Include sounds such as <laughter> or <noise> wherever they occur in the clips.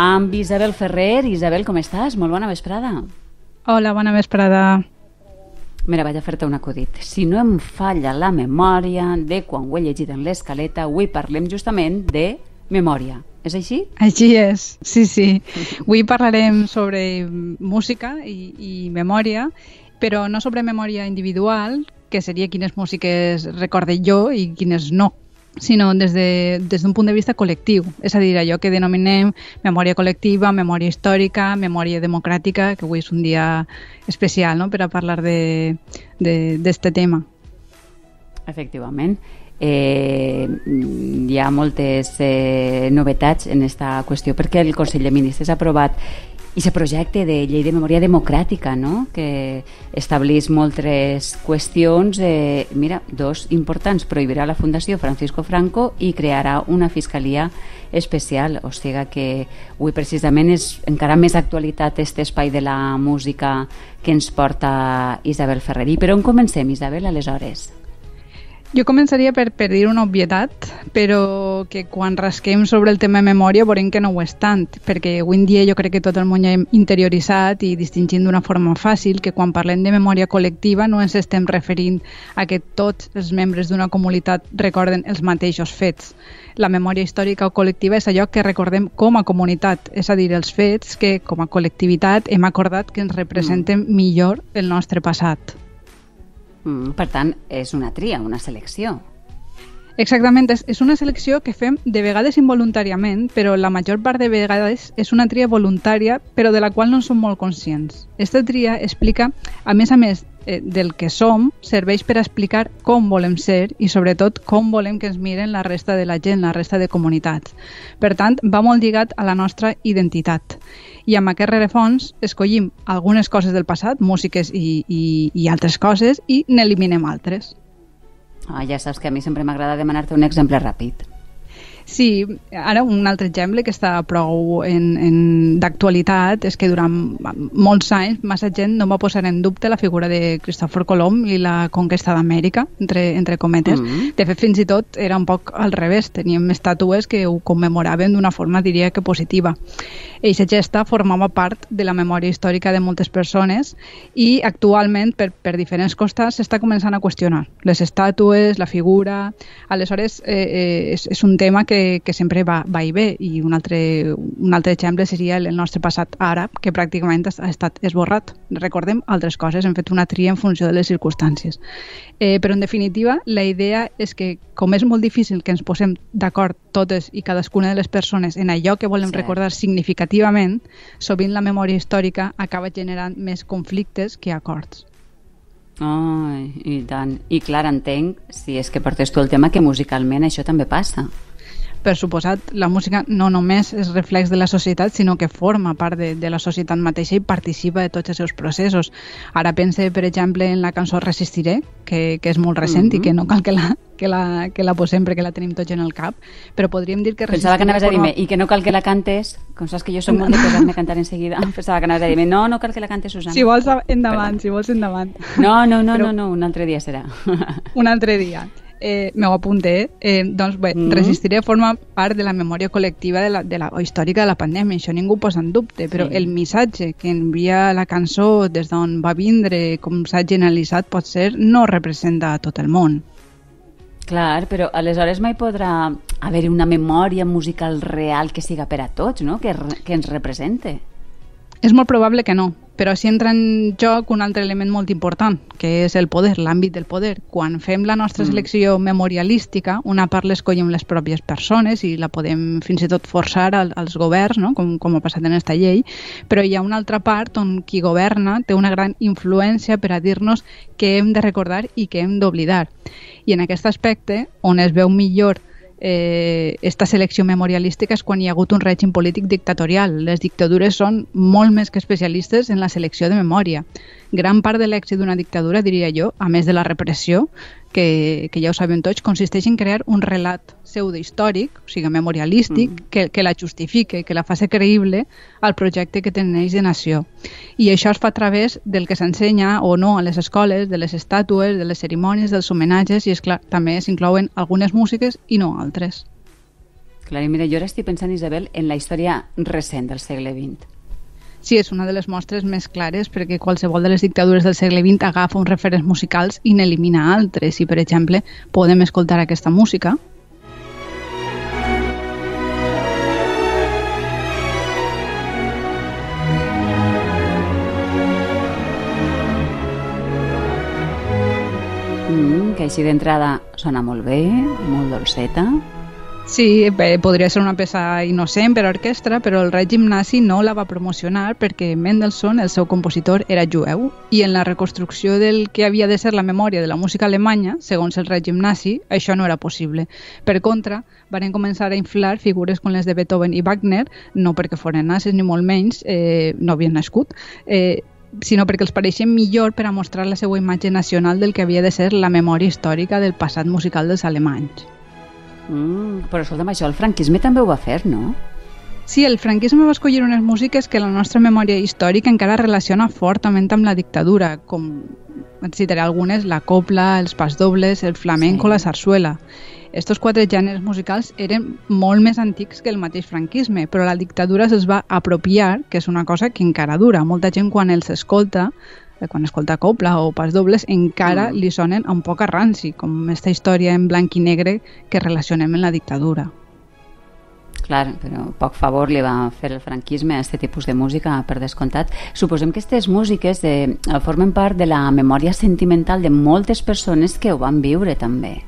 amb Isabel Ferrer. Isabel, com estàs? Molt bona vesprada. Hola, bona vesprada. Mira, vaig a fer-te un acudit. Si no em falla la memòria de quan ho he llegit en l'escaleta, avui parlem justament de memòria. És així? Així és, sí, sí. Avui parlarem sobre música i, i memòria, però no sobre memòria individual, que seria quines músiques recorde jo i quines no sinó des d'un de, des punt de vista col·lectiu, és a dir, allò que denominem memòria col·lectiva, memòria històrica, memòria democràtica, que avui és un dia especial no? per a parlar d'aquest tema. Efectivament. Eh, hi ha moltes eh, novetats en aquesta qüestió perquè el Consell de Ministres ha aprovat i aquest projecte de llei de memòria democràtica, no? que establís moltes qüestions, eh, mira, dos importants, prohibirà la Fundació Francisco Franco i crearà una fiscalia especial, o sigui que avui precisament és encara més actualitat aquest espai de la música que ens porta Isabel Ferrerí. Però on comencem, Isabel, aleshores? Jo començaria per, per dir una obvietat, però que quan rasquem sobre el tema de memòria veurem que no ho és tant, perquè avui en dia jo crec que tot el món ja hem interioritzat i distingint d'una forma fàcil que quan parlem de memòria col·lectiva no ens estem referint a que tots els membres d'una comunitat recorden els mateixos fets. La memòria històrica o col·lectiva és allò que recordem com a comunitat, és a dir, els fets que com a col·lectivitat hem acordat que ens representen mm. millor el nostre passat. Mm, per tant, és una tria, una selecció. Exactament, és, una selecció que fem de vegades involuntàriament, però la major part de vegades és una tria voluntària, però de la qual no som molt conscients. Esta tria explica, a més a més eh, del que som, serveix per explicar com volem ser i sobretot com volem que ens miren la resta de la gent, la resta de comunitats. Per tant, va molt lligat a la nostra identitat i amb aquest rerefons escollim algunes coses del passat, músiques i, i, i altres coses, i n'eliminem altres. Ah, ja saps que a mi sempre m'agrada demanar-te un exemple ràpid. Sí, ara un altre exemple que està prou en, en d'actualitat és que durant molts anys massa gent no va posar en dubte la figura de Cristòfor Colom i la conquesta d'Amèrica, entre, entre cometes. Mm -hmm. De fet, fins i tot era un poc al revés. Teníem estàtues que ho commemoraven d'una forma, diria que positiva. Eixa gesta formava part de la memòria històrica de moltes persones i actualment, per, per diferents costats, s'està començant a qüestionar les estàtues, la figura... Aleshores, eh, eh, és, és un tema que que, sempre va, va i ve i un altre, un altre exemple seria el nostre passat àrab que pràcticament ha estat esborrat recordem altres coses, hem fet una tria en funció de les circumstàncies eh, però en definitiva la idea és que com és molt difícil que ens posem d'acord totes i cadascuna de les persones en allò que volem sí. recordar significativament sovint la memòria històrica acaba generant més conflictes que acords Oh, i tant. I clar, entenc, si és que portes tu el tema, que musicalment això també passa per suposat, la música no només és reflex de la societat, sinó que forma part de, de la societat mateixa i participa de tots els seus processos. Ara pense, per exemple, en la cançó Resistiré, que, que és molt recent mm -hmm. i que no cal que la, que la, que la posem perquè la tenim tots en el cap, però podríem dir que... Pensava que anaves a dir-me, i que no cal que la cantes, com saps que jo som molt de posar-me a cantar en seguida, <laughs> pensava que anaves a dir-me, no, no cal que la cantes, Susana. Si vols, endavant, Perdó. si vols, endavant. No, no, no, però... no, no, un altre dia serà. un altre dia eh, m'ho apunté, eh, doncs bé, mm -hmm. Resistiré forma part de la memòria col·lectiva de la, de la, o històrica de la pandèmia, això ningú posa en dubte, però sí. el missatge que envia la cançó des d'on va vindre, com s'ha generalitzat, pot ser, no representa a tot el món. Clar, però aleshores mai podrà haver una memòria musical real que siga per a tots, no? que, que ens represente. És molt probable que no, però si entra en joc un altre element molt important, que és el poder, l'àmbit del poder. Quan fem la nostra mm. selecció mm. memorialística, una part l'escollem les pròpies persones i la podem fins i tot forçar al, als governs, no? com, com ha passat en aquesta llei, però hi ha una altra part on qui governa té una gran influència per a dir-nos què hem de recordar i què hem d'oblidar. I en aquest aspecte, on es veu millor eh, esta selecció memorialística és quan hi ha hagut un règim polític dictatorial. Les dictadures són molt més que especialistes en la selecció de memòria. Gran part de l'èxit d'una dictadura, diria jo, a més de la repressió, que, que ja ho sabem tots, consisteix en crear un relat pseudohistòric, o sigui, memorialístic, mm. que, que la justifique, que la faci creïble al projecte que teneix de nació. I això es fa a través del que s'ensenya o no a les escoles, de les estàtues, de les cerimònies, dels homenatges, i és clar, també s'inclouen algunes músiques i no altres. Clar, i mira, jo ara estic pensant, Isabel, en la història recent del segle XX. Sí, és una de les mostres més clares perquè qualsevol de les dictadures del segle XX agafa uns referents musicals i n'elimina altres. I, per exemple, podem escoltar aquesta música, Mm, que així d'entrada sona molt bé, molt dolceta. Sí, bé, podria ser una peça innocent per a orquestra, però el règim nazi no la va promocionar perquè Mendelssohn, el seu compositor, era jueu i en la reconstrucció del que havia de ser la memòria de la música alemanya, segons el règim nazi, això no era possible. Per contra, van començar a inflar figures com les de Beethoven i Wagner, no perquè foren nazis ni molt menys, eh, no havien nascut, eh, sinó perquè els pareixia millor per a mostrar la seva imatge nacional del que havia de ser la memòria històrica del passat musical dels alemanys. Mm, però escolta'm, això el franquisme també ho va fer, no? Sí, el franquisme va escollir unes músiques que la nostra memòria històrica encara relaciona fortament amb la dictadura, com et citaré algunes, la copla, els pasdobles, el flamenco, sí. la sarsuela. Estos quatre gèneres musicals eren molt més antics que el mateix franquisme, però la dictadura se'ls va apropiar, que és una cosa que encara dura. Molta gent quan els escolta quan escolta copla o pas dobles, encara mm. li sonen un poc a ranci, com aquesta història en blanc i negre que relacionem amb la dictadura. Clar, però poc favor li va fer el franquisme a aquest tipus de música, per descomptat. Suposem que aquestes músiques eh, formen part de la memòria sentimental de moltes persones que ho van viure també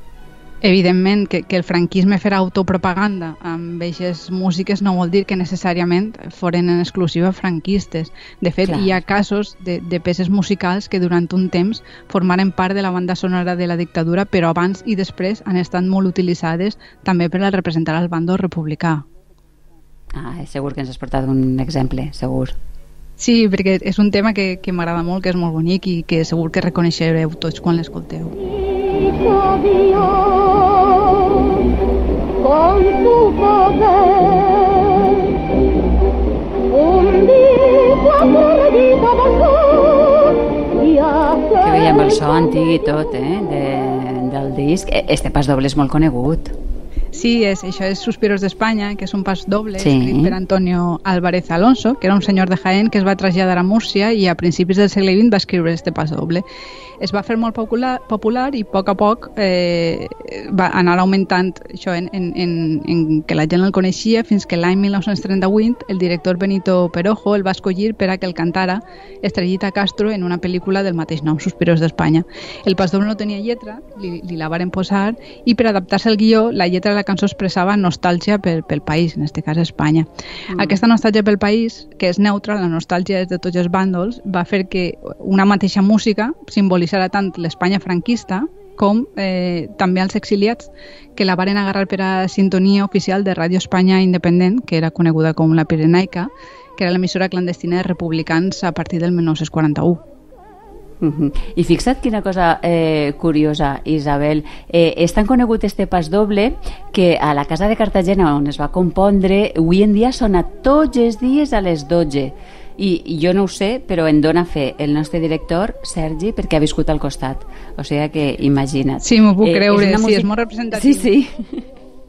evidentment que, que el franquisme fer autopropaganda amb aquestes músiques no vol dir que necessàriament foren en exclusiva franquistes. De fet, Clar. hi ha casos de, de peces musicals que durant un temps formaren part de la banda sonora de la dictadura, però abans i després han estat molt utilitzades també per a representar el bando republicà. Ah, segur que ens has portat un exemple, segur. Sí, perquè és un tema que, que m'agrada molt, que és molt bonic i que segur que reconeixereu tots quan l'escolteu. Dios con so antic i tot, eh, de, del disc. E, este pas doble és molt conegut. Sí, és, això és Suspiros d'Espanya, que és un pas doble sí. escrit per Antonio Álvarez Alonso, que era un senyor de Jaén que es va traslladar a Múrcia i a principis del segle XX va escriure este pas doble es va fer molt popular, popular i a poc a poc eh, va anar augmentant això en, en, en, en que la gent el coneixia fins que l'any 1938 el director Benito Perojo el va escollir per a que el cantara Estrellita Castro en una pel·lícula del mateix nom, Suspiros d'Espanya. El pas doble no tenia lletra, li, li la varen posar i per adaptar-se al guió la lletra de la cançó expressava nostàlgia pel, pel país, en aquest cas Espanya. Mm. Aquesta nostàlgia pel país, que és neutra, la nostàlgia és de tots els bàndols, va fer que una mateixa música simbolitzés serà tant l'Espanya franquista com eh, també els exiliats que la varen agarrar per a sintonia oficial de Ràdio Espanya Independent, que era coneguda com la Pirenaica, que era l'emissora clandestina de republicans a partir del 1941. Uh -huh. I fixa't quina cosa eh, curiosa, Isabel. Eh, és tan conegut este pas doble que a la casa de Cartagena on es va compondre avui en dia sona tots els dies a les 12 i jo no ho sé, però en dona fe el nostre director, Sergi, perquè ha viscut al costat. O sigui que imagina't. Sí, m'ho puc eh, creure, és música... sí, és molt representatiu. Sí, sí.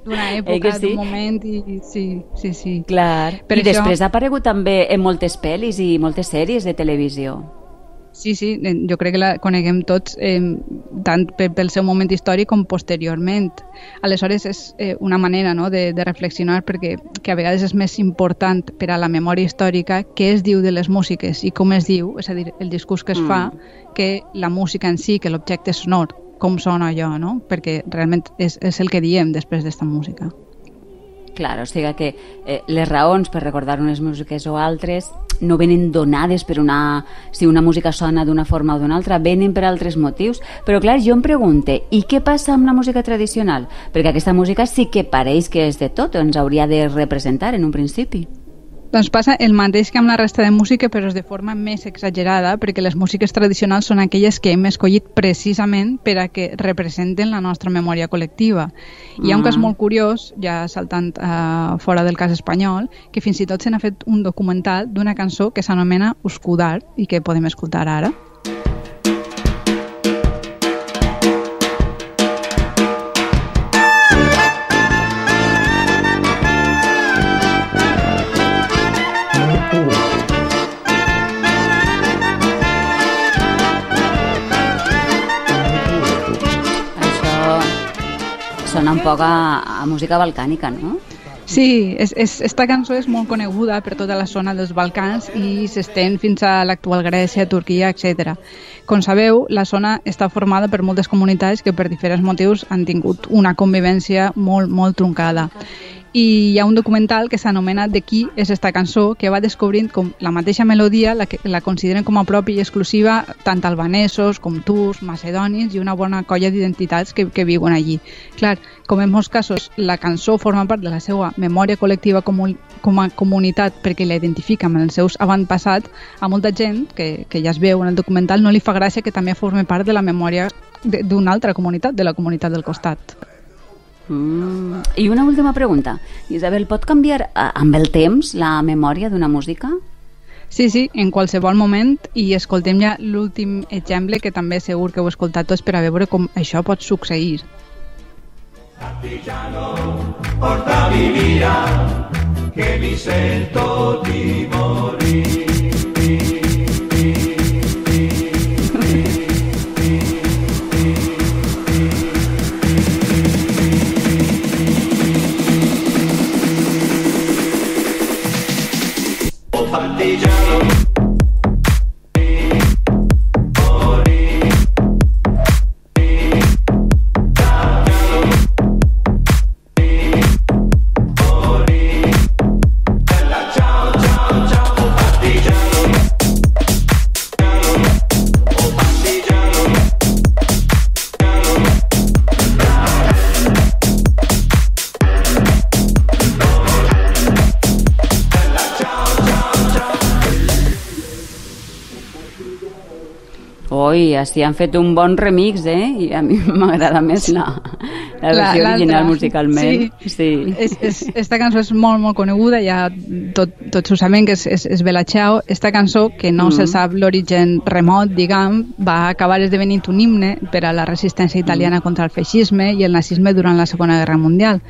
D'una <laughs> eh època, eh sí? d'un moment, i sí, sí, sí. Clar. Per I això... després ha aparegut també en moltes pel·lis i moltes sèries de televisió. Sí, sí, jo crec que la coneguem tots eh, tant pel seu moment històric com posteriorment. Aleshores és eh, una manera no, de, de reflexionar perquè que a vegades és més important per a la memòria històrica què es diu de les músiques i com es diu, és a dir, el discurs que es mm. fa, que la música en si, que l'objecte sonor, com sona allò, no? perquè realment és, és el que diem després d'esta música. Clar, o sigui que eh, les raons per recordar unes músiques o altres no venen donades per una... si una música sona d'una forma o d'una altra, venen per altres motius. Però clar, jo em pregunte, i què passa amb la música tradicional? Perquè aquesta música sí que pareix que és de tot, ens hauria de representar en un principi. Doncs passa el mateix que amb la resta de música, però és de forma més exagerada, perquè les músiques tradicionals són aquelles que hem escollit precisament per a que representen la nostra memòria col·lectiva. I hi ha un cas mm. molt curiós, ja saltant uh, fora del cas espanyol, que fins i tot se n'ha fet un documental d'una cançó que s'anomena Uscudar i que podem escoltar ara. Sona un poc a, a música balcànica, no? Sí, és, és, esta cançó és molt coneguda per tota la zona dels Balcans i s'estén fins a l'actual Grècia, Turquia, etc. Com sabeu, la zona està formada per moltes comunitats que per diferents motius han tingut una convivència molt, molt truncada i hi ha un documental que s'anomena De qui és esta cançó, que va descobrint com la mateixa melodia la, que, la consideren com a pròpia i exclusiva tant albanesos com turcs, macedonis i una bona colla d'identitats que, que viuen allí. Clar, com en molts casos la cançó forma part de la seva memòria col·lectiva com, com a comunitat perquè la identifica amb els seus avantpassats, a molta gent que, que ja es veu en el documental no li fa gràcia que també forme part de la memòria d'una altra comunitat, de la comunitat del costat. Mm. I una última pregunta. Isabel, pot canviar eh, amb el temps la memòria d'una música? Sí, sí, en qualsevol moment i escoltem ja l'últim exemple que també segur que heu escoltat tots per a veure com això pot succeir. Partigiano, porta mi via, que mi sento di morir. partigiano Oi, així han fet un bon remix, eh? I a mi <laughs> m'agrada més la, la versió original musicalment. Sí, sí. És, és, esta cançó és molt, molt coneguda, ja tot, tots ho sabem que és, és, és Bella Ciao. Esta cançó, que no mm. se sap l'origen remot, diguem, va acabar esdevenint un himne per a la resistència italiana mm. contra el feixisme i el nazisme durant la Segona Guerra Mundial.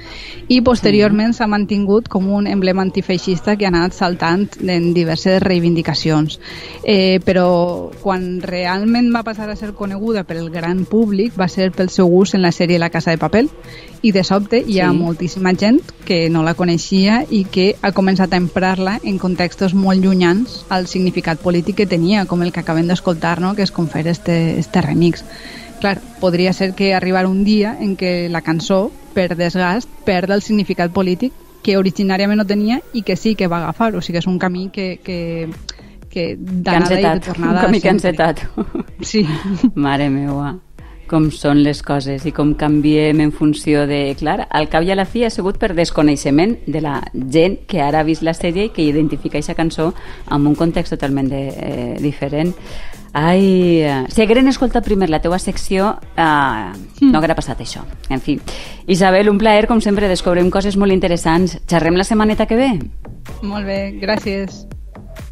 I posteriorment s'ha mantingut com un emblema antifeixista que ha anat saltant en diverses reivindicacions. Eh, però quan realment va passar a ser coneguda per el gran públic va ser pel seu ús en la sèrie La Casa de Papel i de sobte hi ha sí. moltíssima gent que no la coneixia i que ha començat a emprar-la en contextos molt llunyans al significat polític que tenia, com el que acabem d'escoltar, no? que és com fer este, este remix. Clar, podria ser que arribar un dia en què la cançó, per desgast, perda el significat polític que originàriament no tenia i que sí que va agafar, o sigui, és un camí que, que que d'anada i de tornada... Un camí que encetat. Sí. <laughs> Mare meua com són les coses i com canviem en funció de... Clar, al cap i a la fi ha sigut per desconeixement de la gent que ara ha vist la sèrie i que identifica aquesta cançó amb un context totalment de, eh, diferent. Ai, eh, si hagueren escoltat primer la teua secció, eh, mm. no haguera passat això. En fi. Isabel, un plaer, com sempre, descobrim coses molt interessants. Xerrem la setmaneta que ve? Molt bé, gràcies.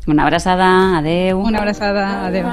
Una abraçada, adeu. Una abraçada, adeu.